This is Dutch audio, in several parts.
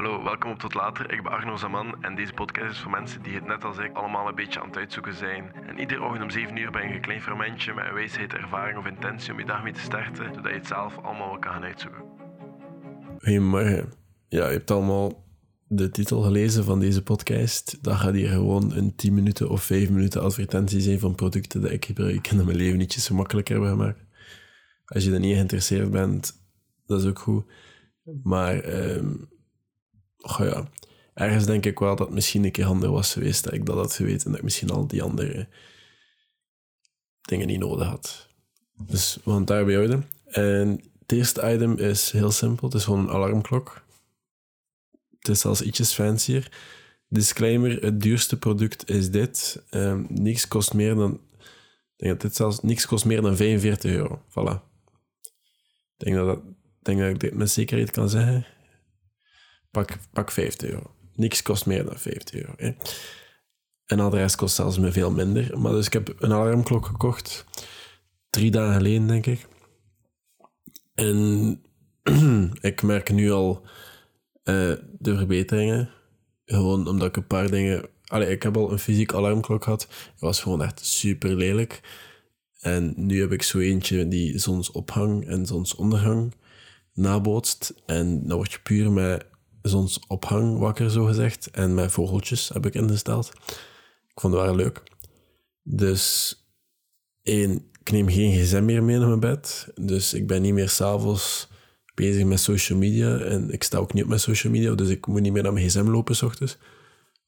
Hallo, welkom op Tot Later. Ik ben Arno Zaman en deze podcast is voor mensen die het net als ik allemaal een beetje aan het uitzoeken zijn. En iedere ochtend om 7 uur ben je een klein fermentje met een wijsheid, ervaring of intentie om je dag mee te starten, zodat je het zelf allemaal wel kan gaan uitzoeken. Goedemorgen. Ja, je hebt allemaal de titel gelezen van deze podcast. Dat gaat hier gewoon een 10 minuten of 5 minuten advertentie zijn van producten die ik gebruik en dat mijn leven ietsje zo makkelijker hebben gemaakt. Als je er niet geïnteresseerd bent, dat is ook goed. Maar, ehm goh ja, ergens denk ik wel dat het misschien een keer handig was geweest dat ik dat had geweten en dat ik misschien al die andere dingen niet nodig had. Dus we gaan het daarbij houden. En het eerste item is heel simpel. Het is gewoon een alarmklok. Het is zelfs ietsjes fancier. Disclaimer, het duurste product is dit. Ehm niks kost meer dan... Denk dat dit zelfs niks kost meer dan 45 euro. Voilà. Ik denk dat, dat, denk dat ik dit met zekerheid kan zeggen. Pak, pak 50 euro. Niks kost meer dan 50 euro. Hè. En al de rest kost zelfs me veel minder. Maar dus ik heb een alarmklok gekocht. Drie dagen geleden, denk ik. En ik merk nu al eh, de verbeteringen. Gewoon omdat ik een paar dingen... Allee, ik heb al een fysiek alarmklok gehad. Het was gewoon echt super lelijk. En nu heb ik zo eentje die zonsopgang en zonsondergang nabootst. En dan word je puur met zonsopgang wakker, zo gezegd. En met vogeltjes heb ik ingesteld. Ik vond het wel leuk. Dus één, ik neem geen gsm meer mee naar mijn bed. Dus ik ben niet meer s'avonds bezig met social media. En ik sta ook niet op met social media, dus ik moet niet meer naar mijn gsm lopen s ochtends.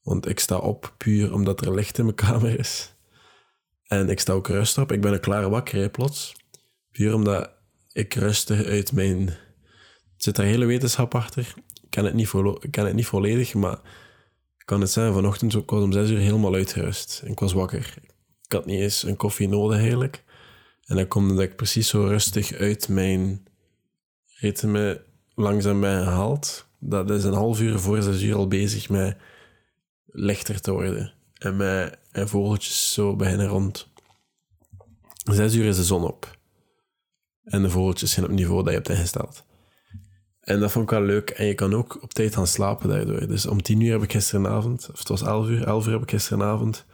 Want ik sta op puur omdat er licht in mijn kamer is. En ik sta ook rustig op. Ik ben een klaar wakker, plots. Puur omdat ik rustig uit mijn... Er zit er hele wetenschap achter. Ken het niet, vo- ken het niet volledig, maar ik kan het zeggen, vanochtend ik was om zes uur helemaal uitgerust. En ik was wakker. Ik had niet eens een koffie nodig eigenlijk. En dan komt dat ik precies zo rustig uit mijn ritme langzaam ben gehaald. Dat is een half uur voor zes uur al bezig met lichter te worden. En met en vogeltjes zo beginnen rond. Zes uur is de zon op. En de vogeltjes zijn op het niveau dat je hebt ingesteld. En dat vond ik wel leuk. En je kan ook op tijd gaan slapen daardoor. Dus om tien uur heb ik gisteravond, of het was elf uur, elf uur heb ik gisteravond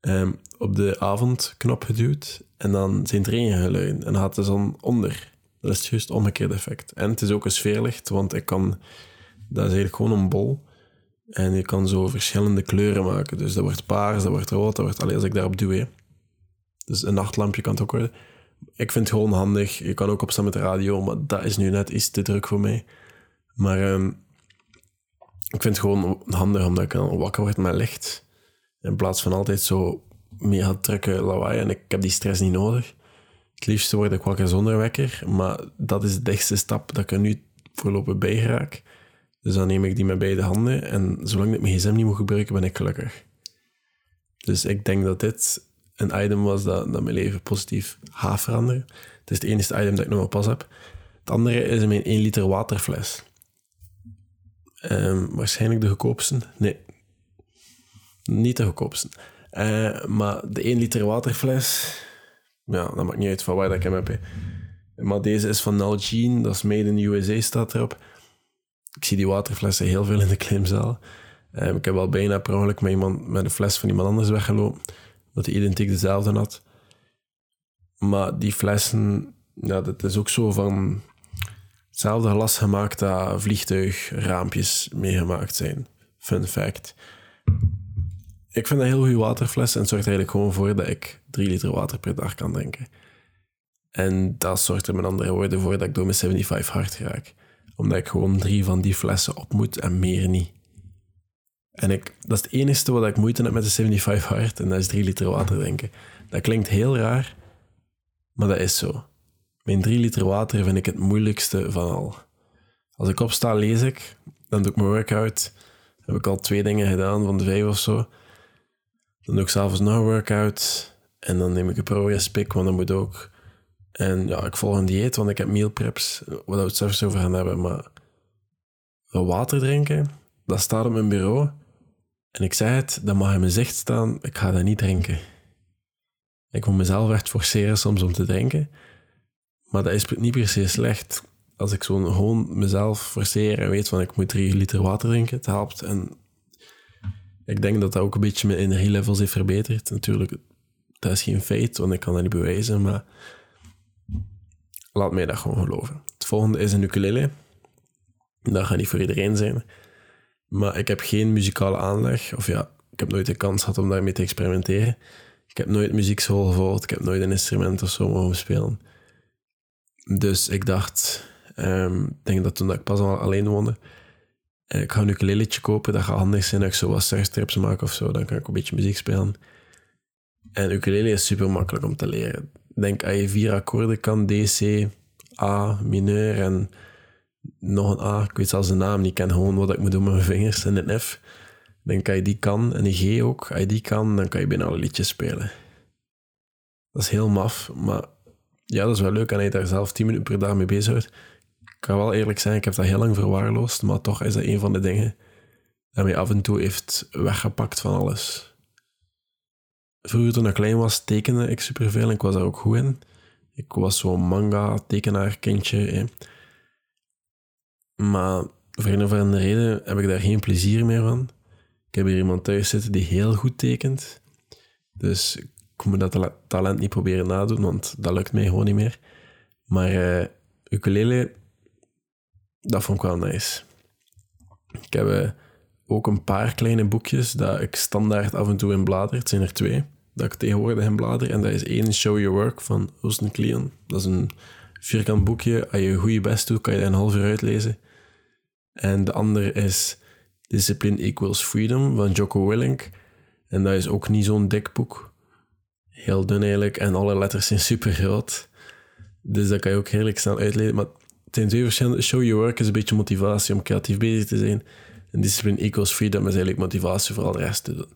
ehm, op de avondknop geduwd. En dan zijn er geluiden. En dan gaat de zon onder. Dat is het juist omgekeerde effect. En het is ook een sfeerlicht, want ik kan... Dat is eigenlijk gewoon een bol. En je kan zo verschillende kleuren maken. Dus dat wordt paars, dat wordt rood, dat wordt... Allee, als ik daarop duw. Dus een nachtlampje kan het ook worden. Ik vind het gewoon handig. Je kan ook opstaan met de radio, maar dat is nu net iets te druk voor mij. Maar ehm, ik vind het gewoon handig omdat ik wakker word met licht. In plaats van altijd zo mega drukke lawaai. En ik heb die stress niet nodig. Het liefste word ik wakker zonder wekker. Maar dat is de dichtste stap dat ik er nu voorlopig bij geraak. Dus dan neem ik die met beide handen. En zolang ik mijn gsm niet moet gebruiken, ben ik gelukkig. Dus ik denk dat dit een item was dat, dat mijn leven positief gaat veranderen. Het is het enige item dat ik nog wel pas heb. Het andere is mijn 1 liter waterfles. Ehm, waarschijnlijk de goedkoopste. Nee, niet de goedkoopste. Eh, maar de 1 liter waterfles, ja, dat maakt niet uit van waar dat ik hem heb. Maar deze is van Nalgene, dat is made in the USA, staat erop. Ik zie die waterflessen heel veel in de klimzaal. Ehm, ik heb al bijna per ongeluk met, iemand, met een fles van iemand anders weggelopen, dat hij identiek dezelfde had. Maar die flessen, ja, dat is ook zo van hetzelfde glas gemaakt dat vliegtuigraampjes meegemaakt zijn. Fun fact. Ik vind dat heel goede waterfles en het zorgt eigenlijk gewoon voor dat ik drie liter water per dag kan drinken. En dat zorgt er met andere woorden voor dat ik door mijn 75 hard raak. Omdat ik gewoon drie van die flessen op moet en meer niet. En ik, dat is het enige wat ik moeite heb met de 75 hard en dat is drie liter water drinken. Dat klinkt heel raar, maar dat is zo. Mijn drie liter water vind ik het moeilijkste van al. Als ik opsta, lees ik. Dan doe ik mijn workout. Heb ik al twee dingen gedaan van de vijf of zo. Dan doe ik s'avonds nog een workout. En dan neem ik een progress pick, want dat moet ook. En ja, ik volg een dieet, want ik heb meal preps. Waar we het zelfs over gaan hebben. Maar water drinken, dat staat op mijn bureau. En ik zei het, dat mag in mijn zicht staan. Ik ga dat niet drinken. Ik moet mezelf echt forceren soms om te drinken. Maar dat is niet per se slecht. als ik zo gewoon mezelf forceer en weet van ik moet drie liter water drinken, het helpt. En ik denk dat dat ook een beetje mijn energielevels heeft verbeterd. Natuurlijk, dat is geen feit, want ik kan dat niet bewijzen, maar laat mij dat gewoon geloven. Het volgende is een ukulele. Dat gaat niet voor iedereen zijn. Maar ik heb geen muzikale aanleg. Of ja, ik heb nooit de kans gehad om daarmee te experimenteren. Ik heb nooit muziekschool gevolgd. Ik heb nooit een instrument of zo mogen spelen. Dus ik dacht, um, ik denk dat toen ik pas al alleen woonde, eh, ik ga een ukuleletje kopen. Dat gaat handig zijn als ik zo wat surstrips maak of zo. Dan kan ik een beetje muziek spelen. En ukulele is super makkelijk om te leren. Denk, als je vier akkoorden kan, D, C, A, mineur en nog een A. Ik weet zelfs de naam niet. Ken gewoon wat ik moet doen met mijn vingers en een F. Dan kan je die kan en een G ook. Als je die kan, dan kan je bijna alle liedjes spelen. Dat is heel maf, maar ja, dat is wel leuk en je daar zelf 10 minuten per dag mee bezighoudt. Ik kan wel eerlijk zijn, ik heb dat heel lang verwaarloosd, maar toch is dat een van de dingen dat mij af en toe heeft weggepakt van alles. Vroeger toen ik klein was, tekende ik superveel en ik was daar ook goed in. Ik was zo'n manga-tekenaar kindje. Maar voor een of andere reden heb ik daar geen plezier meer van. Ik heb hier iemand thuis zitten die heel goed tekent. Dus ik moet dat talent niet proberen nadoen, want dat lukt mij gewoon niet meer. Maar uh, ukulele, dat vond ik wel nice. Ik heb uh, ook een paar kleine boekjes dat ik standaard af en toe in blader. Het zijn er twee dat ik tegenwoordig in blader. En dat is één Show Your Work van Oosten Kleon. Dat is een vierkant boekje. Als je je best doet, kan je dat een half uur uitlezen. En de andere is Discipline Equals Freedom van Jocko Willink. En dat is ook niet zo'n dik boek. Heel dun eigenlijk. En alle letters zijn super groot. Dus dat kan je ook heerlijk snel uitlezen. Maar het zijn twee verschillende. Show Your Work is een beetje motivatie om creatief bezig te zijn. En Discipline Equals Freedom is eigenlijk motivatie voor al de rest te doen.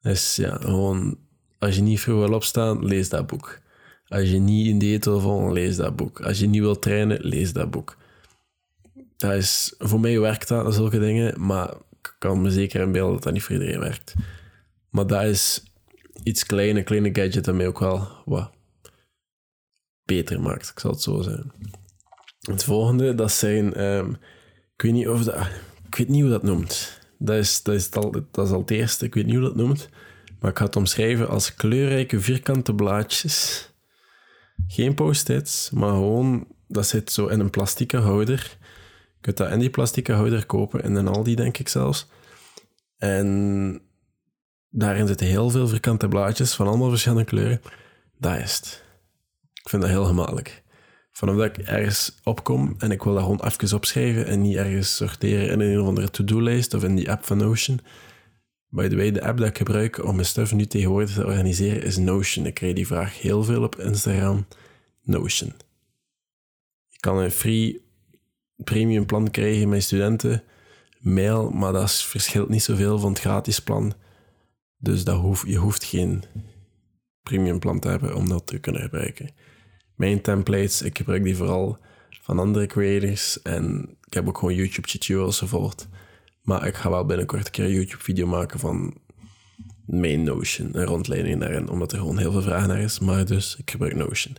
Dus ja, gewoon, als je niet vroeg wil opstaan, lees dat boek. Als je niet in dieet wil volgen, lees dat boek. Als je niet wilt trainen, lees dat boek. Dat is, voor mij werkt dat, zulke dingen, maar ik kan me zeker inbeelden dat dat niet voor iedereen werkt. Maar dat is iets kleine, kleine gadget dat mij ook wel wat beter maakt, ik zal het zo zeggen. Het volgende, dat zijn, um, ik weet niet of dat, ik weet niet hoe dat noemt. Dat is, dat, is al, dat is al het eerste, ik weet niet hoe dat noemt. Maar ik ga het omschrijven als kleurrijke vierkante blaadjes. Geen post-its, maar gewoon, dat zit zo in een plastieke houder. Kunt dat in die plastieke houder kopen, in een Aldi denk ik zelfs. En daarin zitten heel veel vierkante blaadjes van allemaal verschillende kleuren. Dat is het. Ik vind dat heel gemakkelijk. Vanaf dat ik ergens opkom en ik wil dat gewoon even opschrijven en niet ergens sorteren in een of andere to-do-lijst of in die app van Notion. By the way, de app dat ik gebruik om mijn stuff nu tegenwoordig te organiseren is Notion. Ik krijg die vraag heel veel op Instagram. Notion. Je kan een free premium plan krijgen met studenten. Mail, maar dat verschilt niet zoveel van het gratis plan. Dus dat hoef, je hoeft geen premium plan te hebben om dat te kunnen gebruiken mijn templates. Ik gebruik die vooral van andere creators. En ik heb ook gewoon YouTube tutorials gevolgd. Maar ik ga wel binnenkort een keer een YouTube-video maken van mijn Notion. Een rondleiding daarin, omdat er gewoon heel veel vragen naar is. Maar dus, ik gebruik Notion.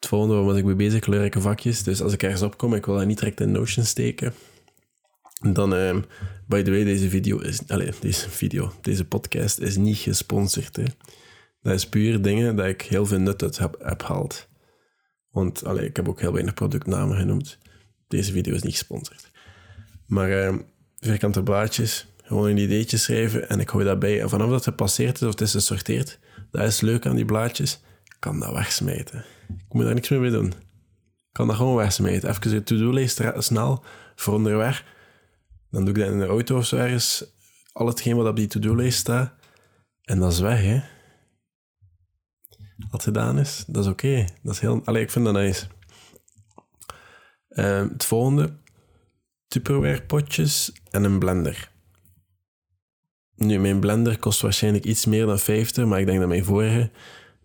Het volgende was ik mee bezig, kleurrijke vakjes. Dus als ik ergens opkom, ik wil dat niet direct in Notion steken. Dan, um, by the way, deze video is... Allez, deze video, deze podcast is niet gesponsord. Hè. Dat is puur dingen dat ik heel veel nut uit heb, gehaald. Want allee, ik heb ook heel weinig productnamen genoemd. Deze video is niet gesponsord. Maar uh, vierkante blaadjes, gewoon een ideetje schrijven en ik gooi dat bij. En vanaf dat het gepasseerd is of het is gesorteerd, dat is leuk aan die blaadjes, kan dat wegsmijten. Ik moet daar niks meer mee doen. Ik kan dat gewoon wegsmijten. Even de to-do-lijst snel voor onderweg. Dan doe ik dat in de auto of zo ergens. Al hetgeen wat op die to-do-lijst staat. En dat is weg, hè wat gedaan is, dat is oké. Dat is heel... Allee, ik vind dat nice. Uh, het volgende. Tupperware potjes en een blender. Nu, mijn blender kost waarschijnlijk iets meer dan 50, maar ik denk dat mijn vorige...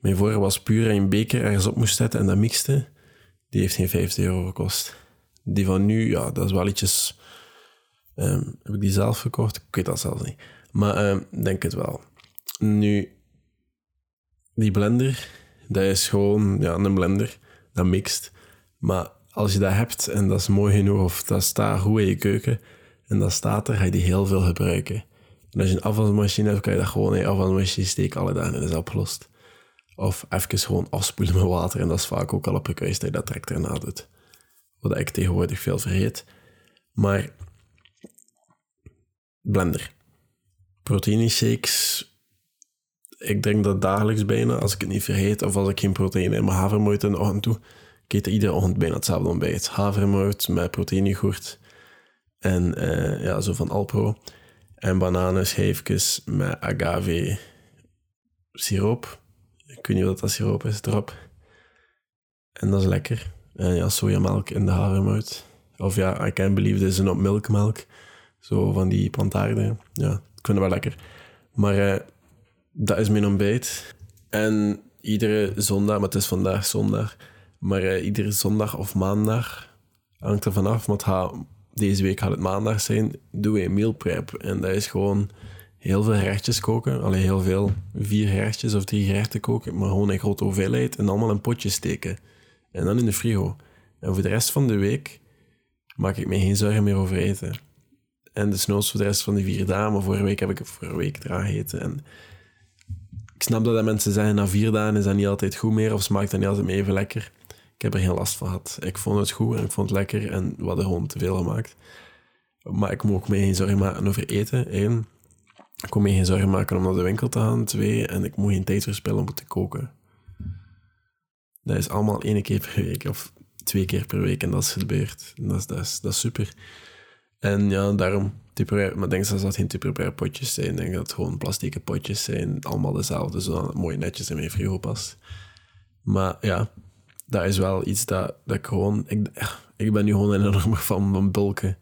Mijn vorige was puur een beker ergens op moest zetten en dat mixte. Die heeft geen 50 euro gekost. Die van nu, ja, dat is wel ietsjes... Um, heb ik die zelf gekocht? Ik weet dat zelfs niet. Maar um, denk het wel. Nu, die blender, dat is gewoon ja, een blender. Dat mixt. Maar als je dat hebt en dat is mooi genoeg, of dat staat goed in je keuken, en dat staat er, ga je die heel veel gebruiken. En als je een afwasmachine hebt, kan je dat gewoon in je afwasmachine steken alle dagen en dat is opgelost. Of even gewoon afspoelen met water, en dat is vaak ook al op kruis dat je dat direct erna doet. Wat ik tegenwoordig veel vergeet. Maar blender. Proteïne shakes. Ik drink dat dagelijks bijna, als ik het niet vergeet. Of als ik geen proteïne in mijn havermout in de ochtend doe. Ik eet iedere ochtend bijna hetzelfde ontbijt. Havermout met proteïnegoed. En uh, ja, zo van Alpro. En bananenschijfjes met agave siroop. Ik weet niet wat dat siroop is, erop. En dat is lekker. En ja, sojamelk in de havermout. Of ja, I can't believe this is not milkmelk. Zo van die plantaarden. Ja, ik vind het wel lekker. Maar uh, dat is mijn ontbijt. En iedere zondag, maar het is vandaag zondag, maar uh, iedere zondag of maandag, hangt er vanaf, gaat, deze week gaat het maandag zijn, we een meal prep. En dat is gewoon heel veel gerechtjes koken. Alleen heel veel, vier gerechtjes of drie gerechten koken, maar gewoon een grote hoeveelheid en allemaal in potjes steken. En dan in de frigo. En voor de rest van de week maak ik me geen zorgen meer over eten. En de snoots voor de rest van die vier dagen. Maar vorige week heb ik vorige week eraan gegeten. En ik snap dat, dat mensen zeggen, na vier dagen is dat niet altijd goed meer. Of smaakt dat niet altijd meer even lekker. Ik heb er geen last van gehad. Ik vond het goed en ik vond het lekker. En we hadden gewoon te veel gemaakt. Maar ik moet ook me geen zorgen maken over eten. Eén. Ik moet me geen zorgen maken om naar de winkel te gaan. Twee. En ik moet geen tijd verspillen om te koken. Dat is allemaal één keer per week. Of twee keer per week. En dat is gebeurd. Dat is, dat is, dat super. En ja, daarom Tupperware. Maar denk dat dat geen Tupperware potjes zijn. Ik denk dat het gewoon plastieke potjes zijn. Allemaal dezelfde, zodat mooi netjes in mijn frigo past. Maar ja, dat is wel iets dat, dat ik gewoon... Ik, ik ben nu gewoon een enorme fan van bulken.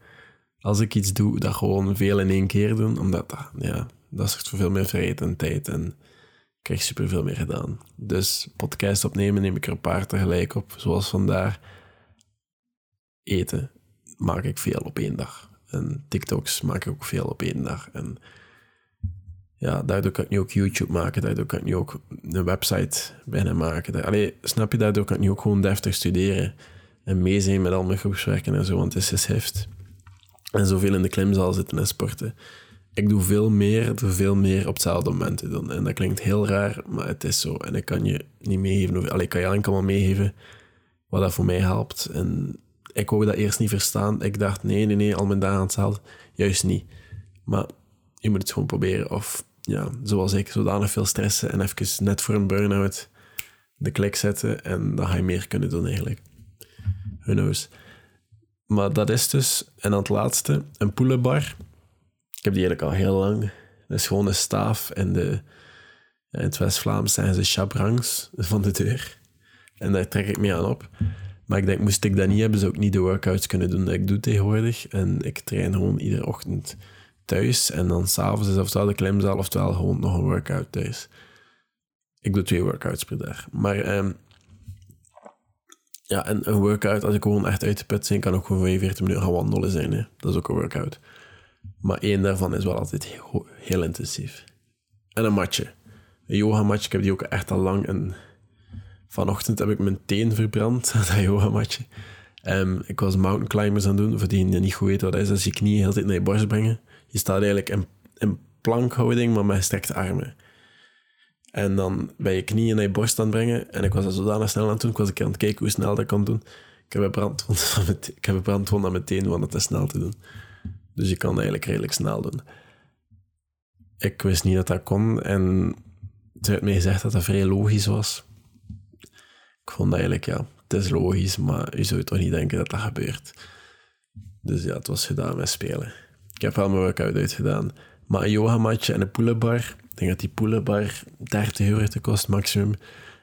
Als ik iets doe, dat gewoon veel in één keer doen. Omdat dat, ja, dat zorgt voor veel meer vrijheid en tijd. En ik krijg superveel meer gedaan. Dus podcast opnemen neem ik er een paar tegelijk op. Zoals vandaar. Eten maak ik veel op één dag. En TikToks maak ik ook veel op één dag. En ja, daardoor kan ik nu ook YouTube maken. Daardoor kan ik nu ook een website bijna maken. Allee, snap je? Daardoor kan ik nu ook gewoon deftig studeren. En mee zijn met al mijn groepswerken en zo. Want het is heft. En zoveel in de klimzaal zitten en sporten. Ik doe veel meer, doe veel meer op hetzelfde moment doen. En dat klinkt heel raar, maar het is zo. En ik kan je niet meegeven. Allee, ik kan je enkel maar meegeven wat dat voor mij helpt. En ik wou dat eerst niet verstaan. Ik dacht, nee, nee, nee, al mijn dagen hetzelfde. Juist niet. Maar je moet het gewoon proberen. Of ja, zoals ik, zodanig veel stressen en even net voor een burn-out de klik zetten. En dan ga je meer kunnen doen eigenlijk. Who knows. Maar dat is dus, en dan het laatste, een poelenbar. Ik heb die eigenlijk al heel lang. Dat is gewoon een staaf en de, in het West-Vlaams zijn ze chabrangs van de deur. En daar trek ik mee aan op. Maar ik denk, moest ik dat niet hebben, zou ik niet de workouts kunnen doen dat ik doe tegenwoordig. En ik train gewoon iedere ochtend thuis. En dan s'avonds is oftewel de klimzaal, oftewel gewoon nog een workout thuis. Ik doe twee workouts per dag. Maar um, ja, en een workout, als ik gewoon echt uit de put zijn, kan ook gewoon 45 minuten gaan wandelen zijn. Hè. Dat is ook een workout. Maar één daarvan is wel altijd heel, heel intensief. En een matje. Een yoga matje, ik heb die ook echt al lang en Vanochtend heb ik mijn teen verbrand, dat yogamatje. Um, ik was mountain climbers aan het doen. Voor diegenen die niet goed weten wat dat is, als je knieën heel tijd naar je borst brengen. Je staat eigenlijk in, in plankhouding, maar met gestrekte armen. En dan bij je knieën naar je borst aan brengen. En ik was dat zodanig snel aan het doen. Ik was aan het kijken hoe snel dat kan doen. Ik heb een brandwond aan mijn, ik heb een brandwond aan mijn teen om het te snel te doen. Dus je kan eigenlijk redelijk snel doen. Ik wist niet dat dat kon. En het werd mij gezegd dat dat vrij logisch was ik vond eigenlijk, ja, het is logisch, maar je zou toch niet denken dat dat gebeurt. Dus ja, het was gedaan met spelen. Ik heb wel mijn workout uitgedaan. Maar een yogamatje en een poelenbar, ik denk dat die poelenbar 30 euro te kost maximum.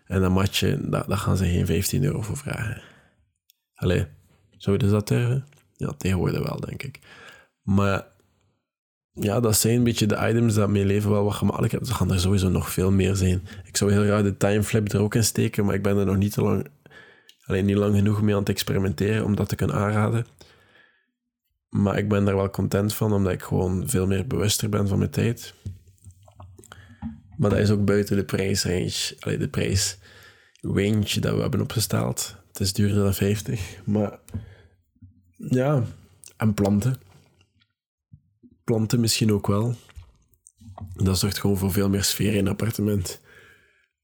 En een matje, daar, gaan ze geen 15 euro voor vragen. Allee, zouden ze dat durven? Ja, tegenwoordig wel, denk ik. Maar ja, dat zijn een beetje de items dat mijn leven wel wat gemakkelijk hebben. Er gaan er sowieso nog veel meer zijn. Ik zou heel graag de timeflip er ook in steken, maar ik ben er nog niet te lang, alleen niet lang genoeg mee aan het experimenteren om dat te kunnen aanraden. Maar ik ben daar wel content van, omdat ik gewoon veel meer bewuster ben van mijn tijd. Maar dat is ook buiten de prijsrange, alleen de prijsrange dat we hebben opgesteld. het is duurder dan 50. Maar ja, en planten. Planten misschien ook wel. Dat zorgt gewoon voor veel meer sfeer in een appartement.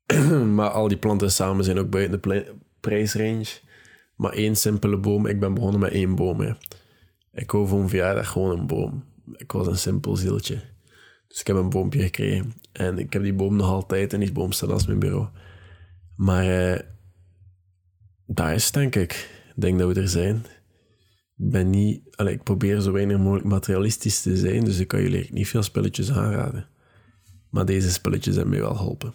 maar al die planten samen zijn ook buiten de prijsrange. Maar één simpele boom, ik ben begonnen met één boom. Hè. Ik hou voor een verjaardag gewoon een boom. Ik was een simpel zieltje. Dus ik heb een boompje gekregen. En ik heb die boom nog altijd en die boom staat als mijn bureau. Maar uh, dat is denk ik. Ik denk dat we er zijn. Ik ben niet... Allez, ik probeer zo weinig mogelijk materialistisch te zijn, dus ik kan jullie niet veel spelletjes aanraden. Maar deze spelletjes hebben mij wel geholpen.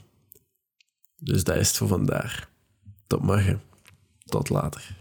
Dus dat is het voor vandaag. Tot morgen. Tot later.